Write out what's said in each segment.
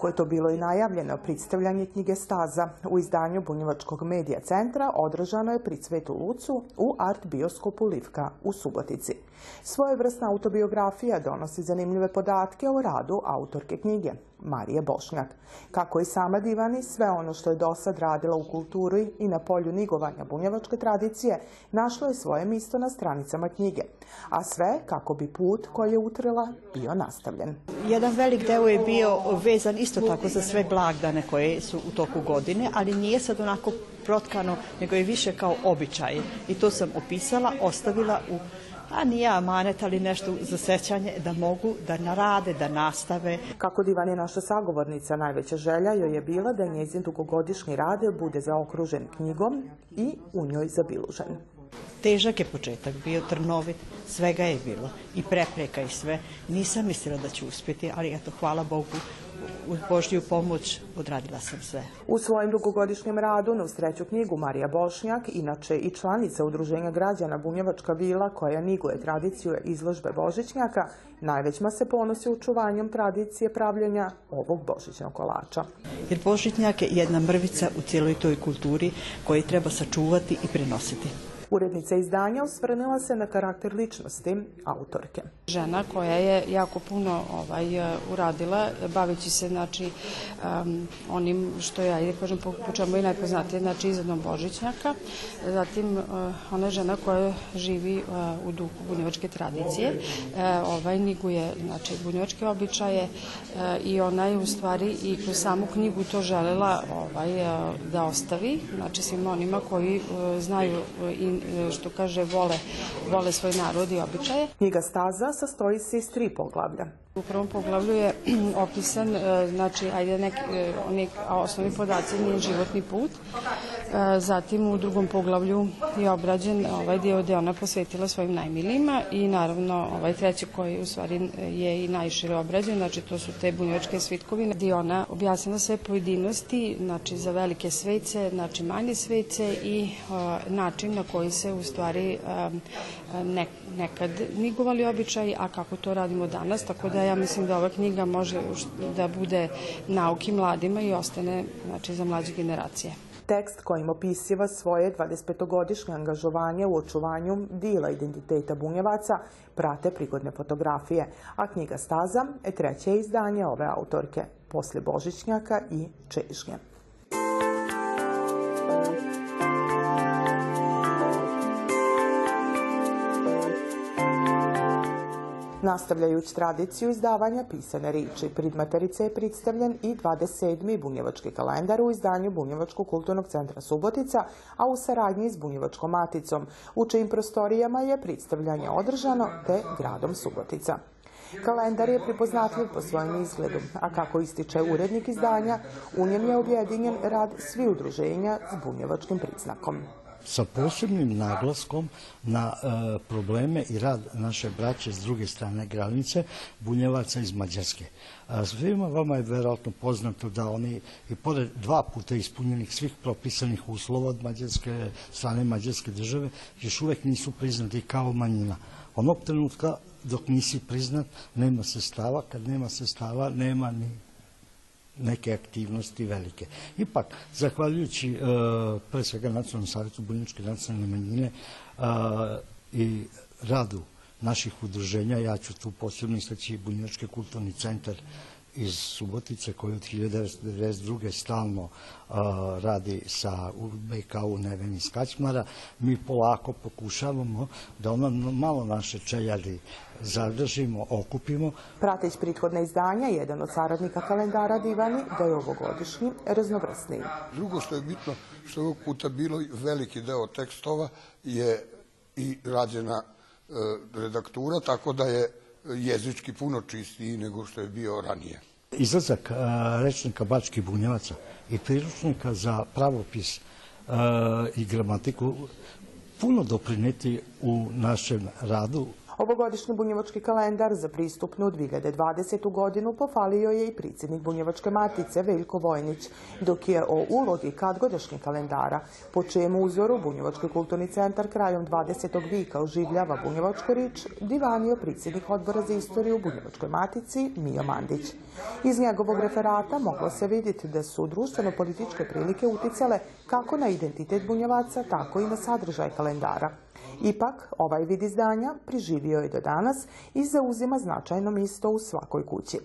Kako je to bilo i najavljeno, predstavljanje knjige Staza u izdanju Bunjevačkog medija centra održano je pri Cvetu Lucu u art bioskopu Livka u Subotici. Svojevrsna autobiografija donosi zanimljive podatke o radu autorke knjige, Marije Bošnjak. Kako i sama Divani, sve ono što je do sad radila u kulturi i na polju nigovanja bunjevačke tradicije, našlo je svoje mjesto na stranicama knjige. A sve kako bi put koji je utrela bio nastavljen. Jedan velik deo je bio vezan isto tako za sve blagdane koje su u toku godine, ali nije sad onako protkano, nego je više kao običaj. I to sam opisala, ostavila u a nije amanet, ali nešto za sećanje da mogu da narade, da nastave. Kako Divan je naša sagovornica, najveća želja joj je bila da njezin dugogodišnji rad bude zaokružen knjigom i u njoj zabilužen. Težak je početak bio, trnovit, svega je bilo i prepreka i sve. Nisam mislila da ću uspjeti, ali eto, hvala Bogu, uz Božju pomoć odradila sam sve. U svojem dugogodišnjem radu na usreću knjigu Marija Bošnjak, inače i članica Udruženja građana Bunjevačka vila koja niguje tradiciju izložbe Božićnjaka, najvećma se ponosi očuvanjem tradicije pravljenja ovog božićnog kolača. Jer Božićnjak je jedna mrvica u cijeloj toj kulturi koju treba sačuvati i prenositi. Urednica izdanja osvrnila se na karakter ličnosti autorke. Žena koja je jako puno ovaj, uradila, baveći se znači, um, onim što ja ajde kažem, po, po čemu je najpoznatije, znači izadnom Božićnjaka. Zatim, uh, ona je žena koja živi uh, u duhu bunjevačke tradicije, uh, ovaj, niguje znači, bunjevačke običaje i ona je u stvari i kroz samu knjigu to želela ovaj, da ostavi, znači svima onima koji znaju i što kaže vole, vole svoj narod i običaje. Knjiga Staza sastoji se iz tri poglavlja. U prvom poglavlju je opisan, znači, ajde, nek, nek, osnovni podaci, njen životni put. Zatim u drugom poglavlju je obrađen ovaj dio gde ona posvetila svojim najmilijima i naravno ovaj treći koji u stvari je i najšire obrađen, znači to su te bunjevačke svitkovine gde ona objasnila sve pojedinosti, znači za velike svece, znači manje svece i način na koji se u stvari ne, nekad nigovali običaji, a kako to radimo danas, tako da ja mislim da ova knjiga može da bude nauki mladima i ostane znači, za mlađe generacije. Tekst kojim opisiva svoje 25-godišnje angažovanje u očuvanju dila identiteta bunjevaca prate prigodne fotografije, a knjiga Staza je treće izdanje ove autorke, posle Božićnjaka i Čežnje. Nastavljajući tradiciju izdavanja pisane riči, Pridmaterice je predstavljen i 27. bunjevački kalendar u izdanju Bunjevačkog kulturnog centra Subotica, a u saradnji s Bunjevačkom maticom, u čijim prostorijama je predstavljanje održano te gradom Subotica. Kalendar je prepoznatljiv po svojem izgledu, a kako ističe urednik izdanja, u njem je objedinjen rad svi udruženja s bunjevačkim priznakom sa posebnim naglaskom na e, probleme i rad naše braće s druge strane granice, bunjevaca iz Mađarske. Svima vama je verovatno poznato da oni i pored dva puta ispunjenih svih propisanih uslova od mađarske strane mađarske države još uvek nisu priznati kao manjina. Onog trenutka dok nisi priznat nema sestava, kad nema sestava nema ni neke aktivnosti velike. Ipak, zahvaljujući uh, pre svega Nacionalnom savjetu Bunjeničke nacionalne manjine uh, i radu naših udruženja, ja ću tu posebno istaći Bunjenički kulturni centar iz Subotice koji od 1992. stalno uh, radi sa BK-u Neven iz Kaćmara, mi polako pokušavamo da ono malo naše čeljadi zadržimo, okupimo. Prateć prethodne izdanja, jedan od saradnika kalendara Divani, da je ovogodišnji raznovrsniji. Drugo što je bitno, što je ovog puta bilo veliki deo tekstova je i rađena e, redaktura, tako da je jezički puno čistiji nego što je bio ranije. Izlazak rečnika Bačkih bunjevaca i priručnika za pravopis i gramatiku puno doprineti u našem radu Ovogodišnji bunjevački kalendar za pristupnu 2020. godinu pofalio je i predsjednik Bunjevačke matice Veljko Vojnić, dok je o ulogi kadgodišnjeg kalendara, po čijem uzoru Bunjevački kulturni centar krajem 20. vika oživljava Bunjevačku rič, divanio predsjednik odbora za istoriju Bunjevačkoj matici Mio Mandić. Iz njegovog referata moglo se vidjeti da su društveno-političke prilike uticale kako na identitet bunjevaca, tako i na sadržaj kalendara. Ipak, ovaj vid izdanja priživio je do danas i zauzima značajno mjesto u svakoj kući.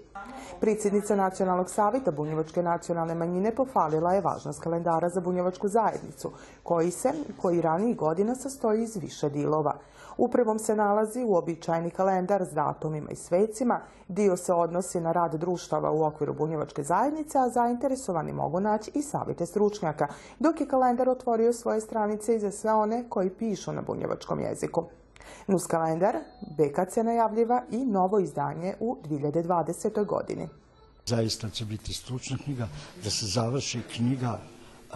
Predsjednica Nacionalnog savjeta Bunjevačke nacionalne manjine pofalila je važnost kalendara za Bunjevačku zajednicu, koji se, koji ranijih godina sastoji iz više dilova. U prvom se nalazi uobičajeni kalendar s datumima i svecima, dio se odnosi na rad društava u okviru Bunjevačke zajednice, a zainteresovani mogu naći i savjete stručnjaka, dok je kalendar otvorio svoje stranice i za sve one koji pišu na bunjevačkom jeziku. Nus kalendar BKC najavljiva i novo izdanje u 2020. godini. Zaista će biti stručna knjiga da se završi knjiga e,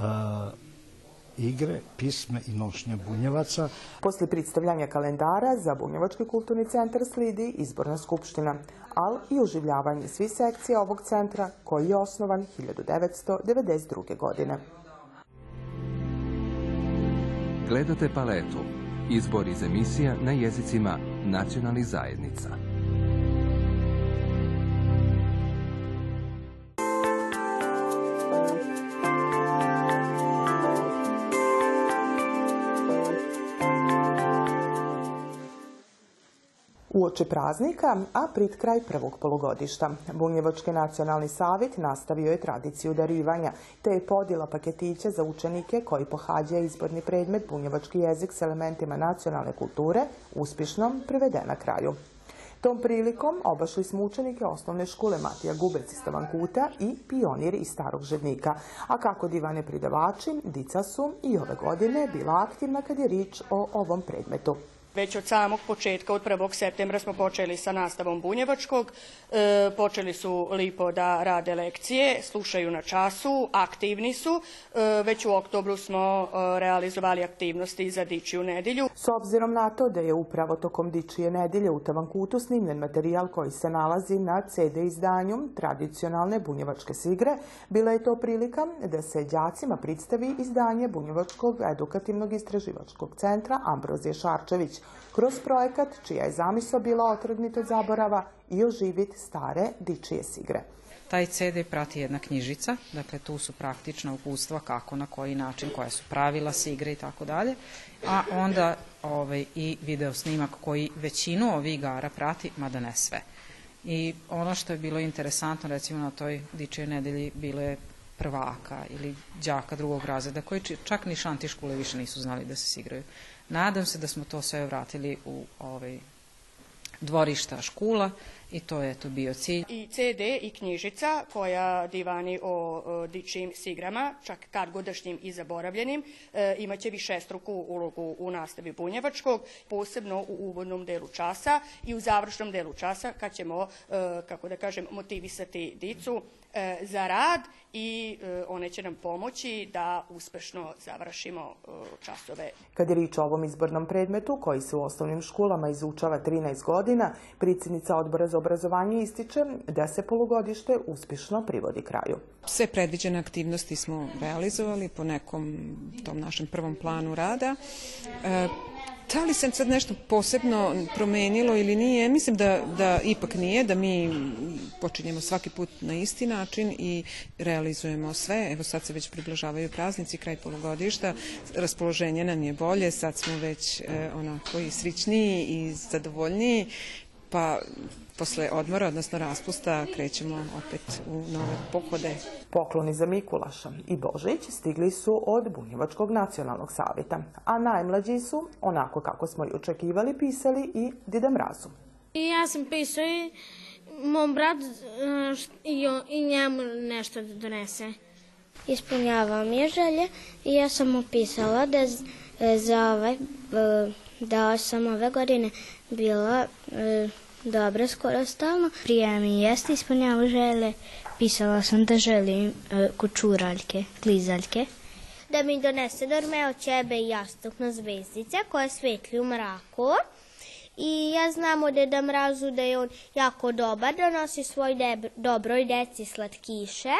igre, pisme i nošnje bunjevaca. Posle predstavljanja kalendara za Bunjevački kulturni centar slidi izborna skupština, ali i oživljavanje svih sekcija ovog centra koji je osnovan 1992. godine. Gledate paletu. Izbor iz emisija na jezicima nacionalnih zajednica. Uoči praznika, a prit kraj prvog polugodišta. Bunjevački nacionalni savjet nastavio je tradiciju darivanja, te je podjela paketića za učenike koji pohađaju izborni predmet bunjevački jezik s elementima nacionalne kulture uspješno privedena kraju. Tom prilikom obašli smo učenike osnovne škole Matija Gubec iz Tavankuta i pionir iz Starog Žednika. A kako divane pridavači, dica su i ove godine bila aktivna kad je rič o ovom predmetu. Već od samog početka, od 1. septembra smo počeli sa nastavom bunjevačkog. E, počeli su lipo da rade lekcije, slušaju na času, aktivni su. E, već u oktobru smo e, realizovali aktivnosti za Dičiju nedjelju. S obzirom na to da je upravo tokom Dičije nedjelje u Tavankutu snimljen materijal koji se nalazi na CD izdanju tradicionalne bunjevačke sigre, bila je to prilika da se đacima predstavi izdanje Bunjevačkog edukativnog istraživačkog centra Ambrozije Šarčević, kroz projekat čija je zamisao bila otrgniti od zaborava i oživiti stare dičije sigre. Taj CD prati jedna knjižica, dakle tu su praktična upustva kako, na koji način, koja su pravila sigre i tako dalje, a onda ovaj, i video snimak koji većinu ovih igara prati, mada ne sve. I ono što je bilo interesantno, recimo na toj dičije nedelji, bilo je prvaka ili đaka drugog razreda koji čak ni šanti škole više nisu znali da se sigraju. Nadam se da smo to sve vratili u ovaj dvorišta škula i to je to bio cilj. I CD i knjižica koja divani o, o dičim sigrama, čak kad godašnjim i zaboravljenim, e, imaće višestruku ulogu u nastavi bunjevačkog, posebno u uvodnom delu časa i u završnom delu časa kad ćemo, e, kako da kažem, motivisati dicu e, za rad i e, one će nam pomoći da uspešno završimo e, časove. Kad je rič o ovom izbornom predmetu, koji se u osnovnim školama izučava 13 godina, predsjednica odbora za obrazovanje ističe da se polugodište uspješno privodi kraju. Sve predviđene aktivnosti smo realizovali po nekom tom našem prvom planu rada. E, da li se sad nešto posebno promenilo ili nije? Mislim da, da ipak nije, da mi počinjemo svaki put na isti način i realizujemo sve. Evo sad se već približavaju praznici, kraj polugodišta, raspoloženje nam je bolje, sad smo već e, onako i sričniji i zadovoljniji, pa posle odmora, odnosno raspusta, krećemo opet u nove pohode. Pokloni za Mikulaša i Božić stigli su od Bunjevačkog nacionalnog savjeta, a najmlađi su, onako kako smo i očekivali, pisali i Dida Mrazu. I ja sam pisao i mom bratu i, i njemu nešto da donese. Ispunjavam je želje i ja sam opisala da za ovaj, da sam ove godine bila Dobro, skoro stalno. Prije mi jeste ispunjava žele. Pisala sam da želim uh, kučuraljke, klizaljke. Da mi donese dorme od ćebe i jastuk na zvezdice koje svetli u mraku I ja znam od Deda Mrazu da je on jako dobar, da nosi svoj dobroj deci slatkiše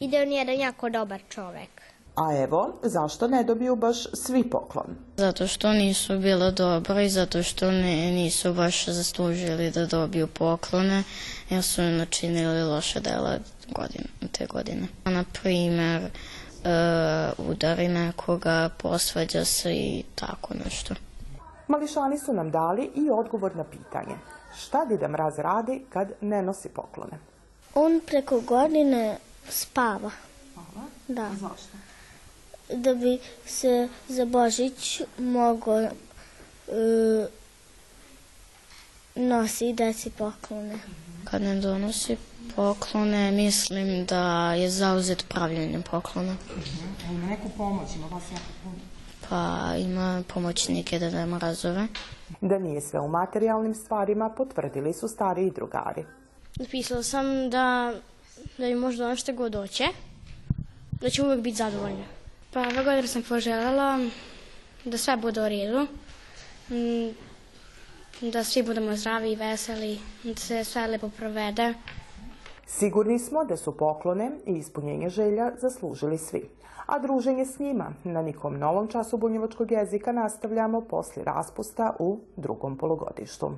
i da je on jedan jako dobar čovek. A evo, zašto ne dobiju baš svi poklon? Zato što nisu bila dobra i zato što ne, nisu baš zaslužili da dobiju poklone, jer su načinili loše dela godine, te godine. Na primer, uh, udari nekoga, posvađa se i tako nešto. Mališani su nam dali i odgovor na pitanje. Šta Dida Mraz radi kad ne nosi poklone? On preko godine spava. Da. Zašto? Da bi se za Božić mogo e, nosi deci poklone. Kad ne donosi poklone, mislim da je zauzet pravljenjem poklona. Ima neku pomoć, ima vas jako puno. Pa ima pomoćnike Deda Mrazove. Da nije sve u materijalnim stvarima, potvrdili su stariji drugari. Napisala sam da, da mi može doneti šta god hoće, da će uvek biti zadovoljna. Pa ove godine sam poželjela da sve bude u redu, mm, da svi budemo zdravi i veseli, da se sve lepo provede. Sigurni smo da su poklone i ispunjenje želja zaslužili svi. A druženje s njima na nikom novom času bunjevačkog jezika nastavljamo posle raspusta u drugom polugodištu.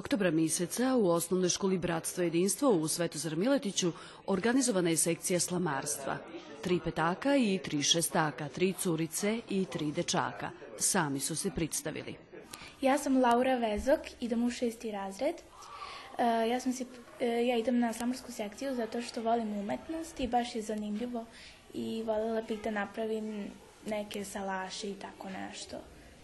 Oktobra meseca u osnovnoj školi Bratstvo jedinstvo u Svetozar Miletiću organizovana je sekcija slamarstva. Tri petaka i tri šestaka, tri curice i tri dečaka. Sami su se predstavili. Ja sam Laura Vezok, idem u šesti razred. E, ja, sam si, e, ja idem na slamorsku sekciju zato što volim umetnost i baš je zanimljivo i voljela bih da napravim neke salaše i tako nešto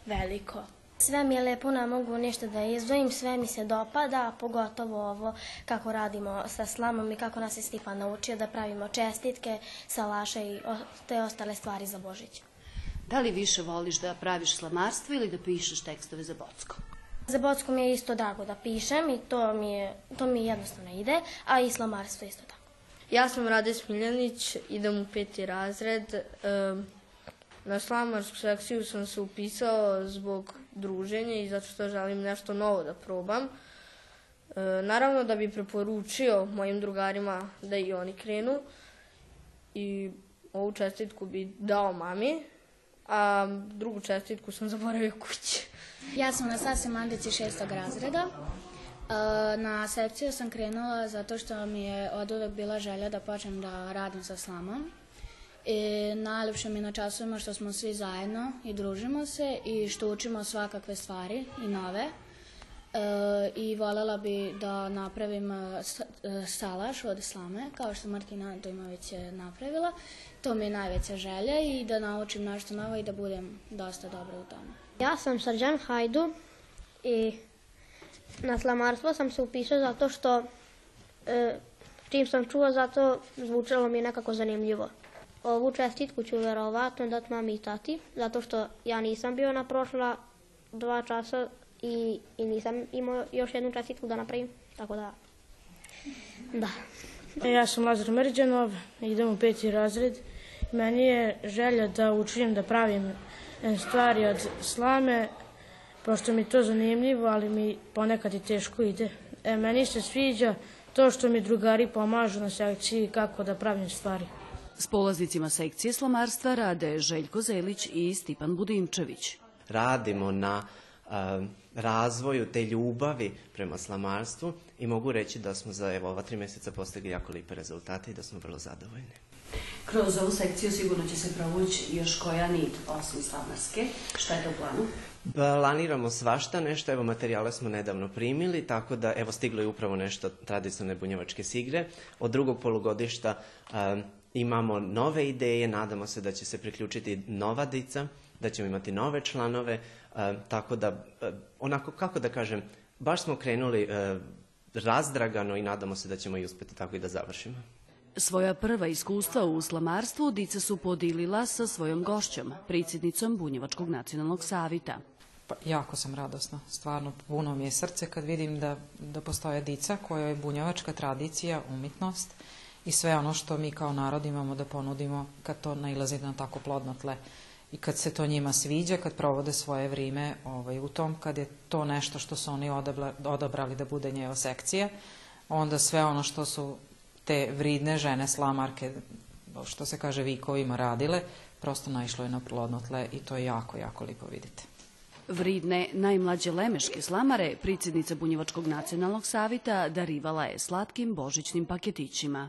veliko. Sve mi je lepo, ne mogu ništa da izdvojim, sve mi se dopada, pogotovo ovo kako radimo sa slamom i kako nas je Stipan naučio da pravimo čestitke, salaše i te ostale stvari za Božić. Da li više voliš da praviš slamarstvo ili da pišeš tekstove za Bocko? Za Bocku mi je isto drago da pišem i to mi, je, to mi jednostavno ide, a i slamarstvo isto tako. Ja sam Rade Smiljanić, idem u peti razred. Na slamarsku sekciju sam se upisao zbog druženja i zato što želim nešto novo da probam. E, Naravno da bi preporučio mojim drugarima da i oni krenu i ovu čestitku bi dao mami, a drugu čestitku sam zaboravio kući. Ja sam na Sase Mandici šestog razreda. E, Na sekciju sam krenula zato što mi je od uvek bila želja da počnem da radim sa slamom. I najlepše mi na časovima što smo svi zajedno i družimo se i što učimo svakakve stvari i nove. E, I voljela bi da napravim e, e, salaš od slame, kao što Martina Dojmović je napravila. To mi je najveća želja i da naučim nešto novo i da budem dosta dobra u tome. Ja sam Srđan Hajdu i na slamarstvo sam se upisao zato što e, čim sam čuo zato zvučalo mi je nekako zanimljivo. Ovu čestitku ću verovatno dati mami i tati, zato što ja nisam bio na prošla dva časa i, i nisam imao još jednu čestitku da napravim, tako da, da. Ja sam Lazar Mrđanov, idem u peti razred. Meni je želja da učim da pravim e, stvari od slame, pošto mi to zanimljivo, ali mi ponekad i teško ide. E, meni se sviđa to što mi drugari pomažu na sekciji kako da pravim stvari. S polaznicima sekcije slamarstva rade Željko Zelić i Stipan Budimčević. radimo na um, razvoju te ljubavi prema slamarstvu i mogu reći da smo za evo, ova tri mjeseca postigli jako lipe rezultate i da smo vrlo zadovoljni. Kroz ovu sekciju sigurno će se provući još koja nit osim slamarske. Šta je to u planu? Planiramo svašta nešto, evo materijale smo nedavno primili, tako da evo stiglo je upravo nešto tradicionalne bunjevačke sigre. Od drugog polugodišta um, imamo nove ideje, nadamo se da će se priključiti nova dica, da ćemo imati nove članove, um, tako da, um, onako, kako da kažem, baš smo krenuli um, razdragano i nadamo se da ćemo i uspjeti tako i da završimo. Svoja prva iskustva u slamarstvu dica su podilila sa svojom gošćom, predsjednicom Bunjevačkog nacionalnog savita. Pa, jako sam radosna, stvarno puno mi je srce kad vidim da, da postoje dica koja je bunjevačka tradicija, umjetnost i sve ono što mi kao narod imamo da ponudimo kad to nailazi na tako plodno tle i kad se to njima sviđa, kad provode svoje vrime ovaj, u tom, kad je to nešto što su oni odabla, odabrali da bude njeva sekcija, onda sve ono što su te vridne žene slamarke, što se kaže vikovima radile, prosto naišlo je na plodno tle i to je jako, jako lipo vidite. Vridne najmlađe lemeške slamare, predsjednica Bunjevačkog nacionalnog savita, darivala je slatkim božićnim paketićima.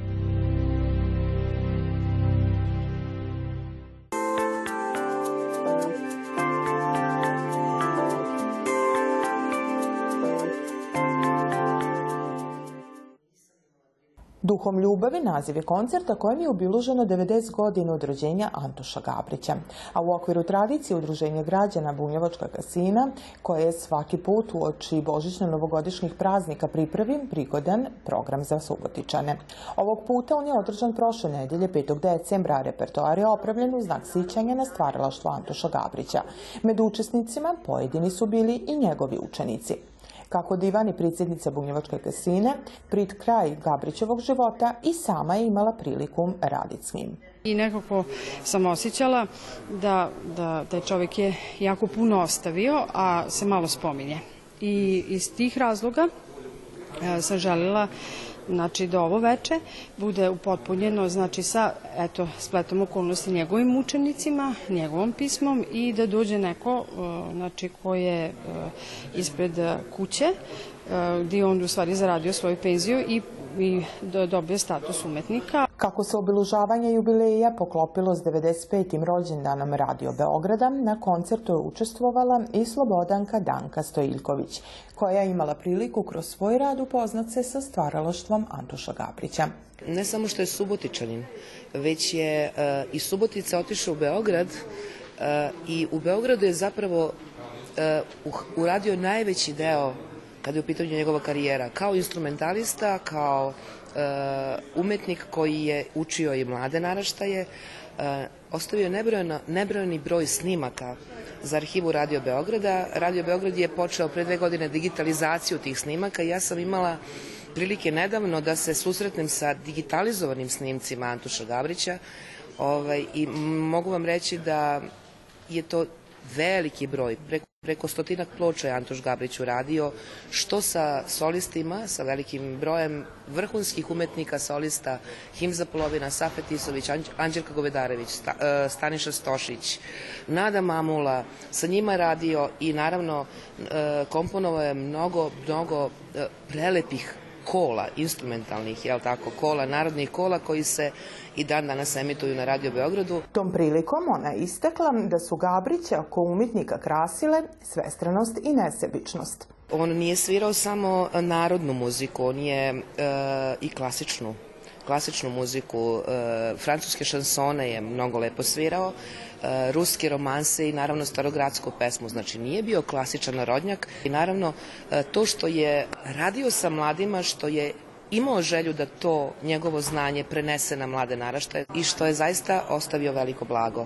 Duhom ljubavi naziv je koncerta kojem je obiluženo 90 godina od rođenja Antoša Gabrića. A u okviru tradicije Udruženja građana Bunjevačka kasina, koje je svaki put u oči božićno-novogodišnjih praznika pripravi prigodan program za subotičane. Ovog puta on je održan prošle nedelje 5. decembra, a repertoar je opravljen u znak sićanja na stvaralaštvo Antoša Gabrića. Med učesnicima pojedini su bili i njegovi učenici. Kako divan i predsjednica Bunjevačke kasine, prid kraj Gabrićevog života i sama je imala priliku raditi s njim. I nekako sam osjećala da, da taj čovjek je jako puno ostavio, a se malo spominje. I iz tih razloga e, sam želila znači da ovo veče bude upotpunjeno znači sa eto spletom okolnosti njegovim učenicima, njegovom pismom i da dođe neko e, znači ko je e, ispred kuće e, gdje on u stvari zaradio svoju penziju i i dobio status umetnika. Kako se obilužavanje jubileja poklopilo s 95. rođendanom Radio Beograda, na koncertu je učestvovala i Slobodanka Danka Stojiljković, koja je imala priliku kroz svoj rad upoznat se sa stvaralaštvom Antuša Gabrića. Ne samo što je Subotičanin, već je uh, i Subotica otišao u Beograd uh, i u Beogradu je zapravo uh, uradio najveći deo kada je u pitanju njegova karijera, kao instrumentalista, kao e, umetnik koji je učio i mlade naraštaje, e, ostavio nebrojno, nebrojni broj snimaka za arhivu Radio Beograda. Radio Beograd je počeo pre dve godine digitalizaciju tih snimaka i ja sam imala prilike nedavno da se susretnem sa digitalizovanim snimcima Antuša Gavrića ovaj, i mogu vam reći da je to veliki broj, preko Preko stotinak ploča je Antoš Gabrić uradio, što sa solistima, sa velikim brojem vrhunskih umetnika, solista, Himza Polovina, Safet Isović, Anđelka Govedarević, e, Staniša Stošić, Nada Mamula, sa njima radio i naravno e, komponovao je mnogo, mnogo e, prelepih kola, instrumentalnih, jel tako, kola, narodnih kola koji se i dan danas emituju na Radio Beogradu. Tom prilikom ona je istakla da su Gabrića oko umjetnika krasile svestranost i nesebičnost. On nije svirao samo narodnu muziku, on je e, i klasičnu klasičnu muziku, e, francuske šansone je mnogo lepo svirao, e, ruske romanse i naravno starogradsku pesmu. Znači nije bio klasičan narodnjak i naravno e, to što je radio sa mladima, što je imao želju da to njegovo znanje prenese na mlade naraštaje i što je zaista ostavio veliko blago.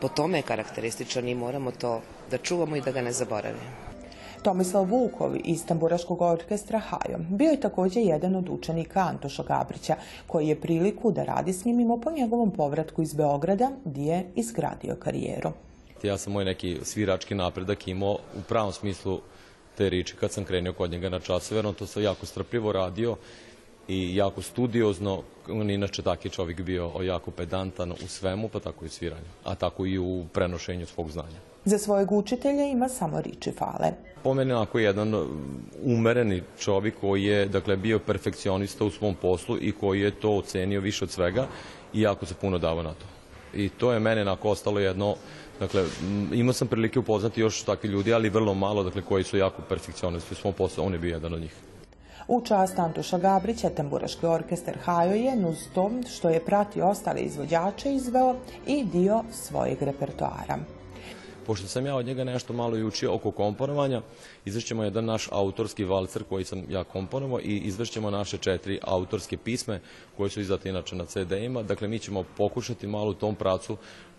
Po tome je karakterističan i moramo to da čuvamo i da ga ne zaboravimo. Tomislav Vukov iz Tamburaškog orkestra Hajo bio je također jedan od učenika Antoša Gabrića, koji je priliku da radi s njim imao po njegovom povratku iz Beograda, gdje je izgradio karijeru. Ja sam moj neki svirački napredak imao u pravom smislu te riči kad sam krenio kod njega na časove, on to sam jako strpljivo radio i jako studiozno, on inače taki čovjek bio jako pedantan u svemu, pa tako i u sviranju, a tako i u prenošenju svog znanja. Za svojeg učitelja ima samo riči fale. Po mene ako jedan umereni čovjek koji je dakle, bio perfekcionista u svom poslu i koji je to ocenio više od svega i jako se puno davo na to. I to je mene onako ostalo jedno, dakle, imao sam prilike upoznati još takvi ljudi, ali vrlo malo, dakle, koji su jako perfekcionisti u svom poslu, on je bio jedan od njih. U čast Antuša Gabrića, Tamburaški orkestar Hajo je, nuz to što je pratio ostale izvođače, izveo i dio svojeg repertoara. Pošto sam ja od njega nešto malo i učio oko komponovanja, izvršćemo jedan naš autorski valcer koji sam ja komponovao i izvršćemo naše četiri autorske pisme koje su izdate inače na CD-ima. Dakle, mi ćemo pokušati malo u tom pracu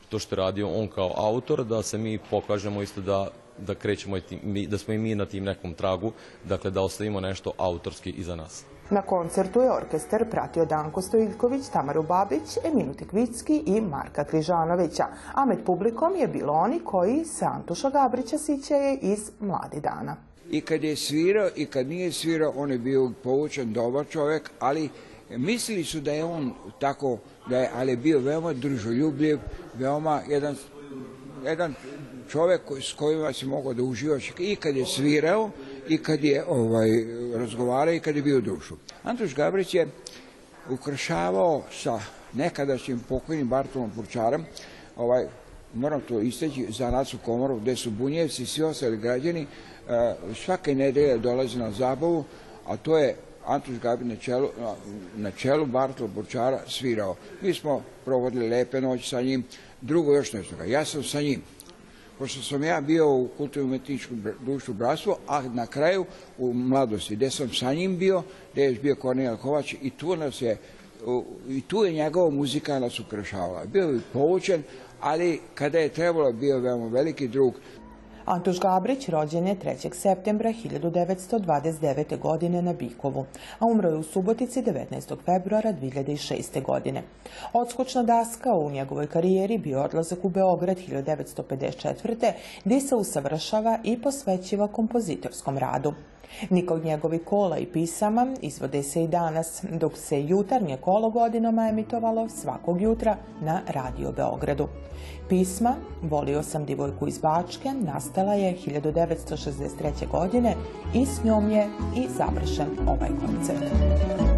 to što je radio on kao autor, da se mi pokažemo isto da da krećemo i da smo i mi na tim nekom tragu, dakle da ostavimo nešto autorski iza nas. Na koncertu je orkestar pratio Danko Stojiljković, Tamaru Babić, Eminu Tekvicki i Marka Križanovića, a med publikom je bilo oni koji se Antuša Gabrića sićaje iz Mladi dana. I kad je svirao i kad nije svirao, on je bio povučen dobar čovjek, ali mislili su da je on tako, da je, ali je bio veoma družoljubljiv, veoma jedan, jedan čovjek s kojima si mogao da uživaš i kad je svirao i kad je ovaj, razgovarao i kad je bio dušu. Antoš Gabrić je ukrašavao sa nekadašnjim pokojnim Bartolom Purčarem, ovaj, moram to isteći, za nacu komoru, gde su bunjevci i svi ostali građani e, svake nedelje dolaze na zabavu, a to je Antuš Gabrić na čelu, na čelu Bartol Burčara svirao. Mi smo provodili lepe noći sa njim, drugo još nešto. Ja sam sa njim pošto sam ja bio u kulturno-umetničkom društvu Bratstvo, a na kraju u mladosti, gde sam sa njim bio, gde je bio Kornel Kovač i tu nas je i tu je njegova muzika nas ukrašavala. Bio je povučen, ali kada je trebalo bio veoma veliki drug, Antuš Gabrić rođen je 3. septembra 1929. godine na Bikovu, a umro je u Subotici 19. februara 2006. godine. Odskočna daska u njegovoj karijeri bio odlazak u Beograd 1954. gdje se usavršava i posvećiva kompozitorskom radu. Niko od njegovih kola i pisama izvode se i danas, dok se jutarnje kolo godinama emitovalo svakog jutra na Radio Beogradu. Pisma Volio sam divojku iz Bačke nastala je 1963. godine i s njom je i završen ovaj koncert.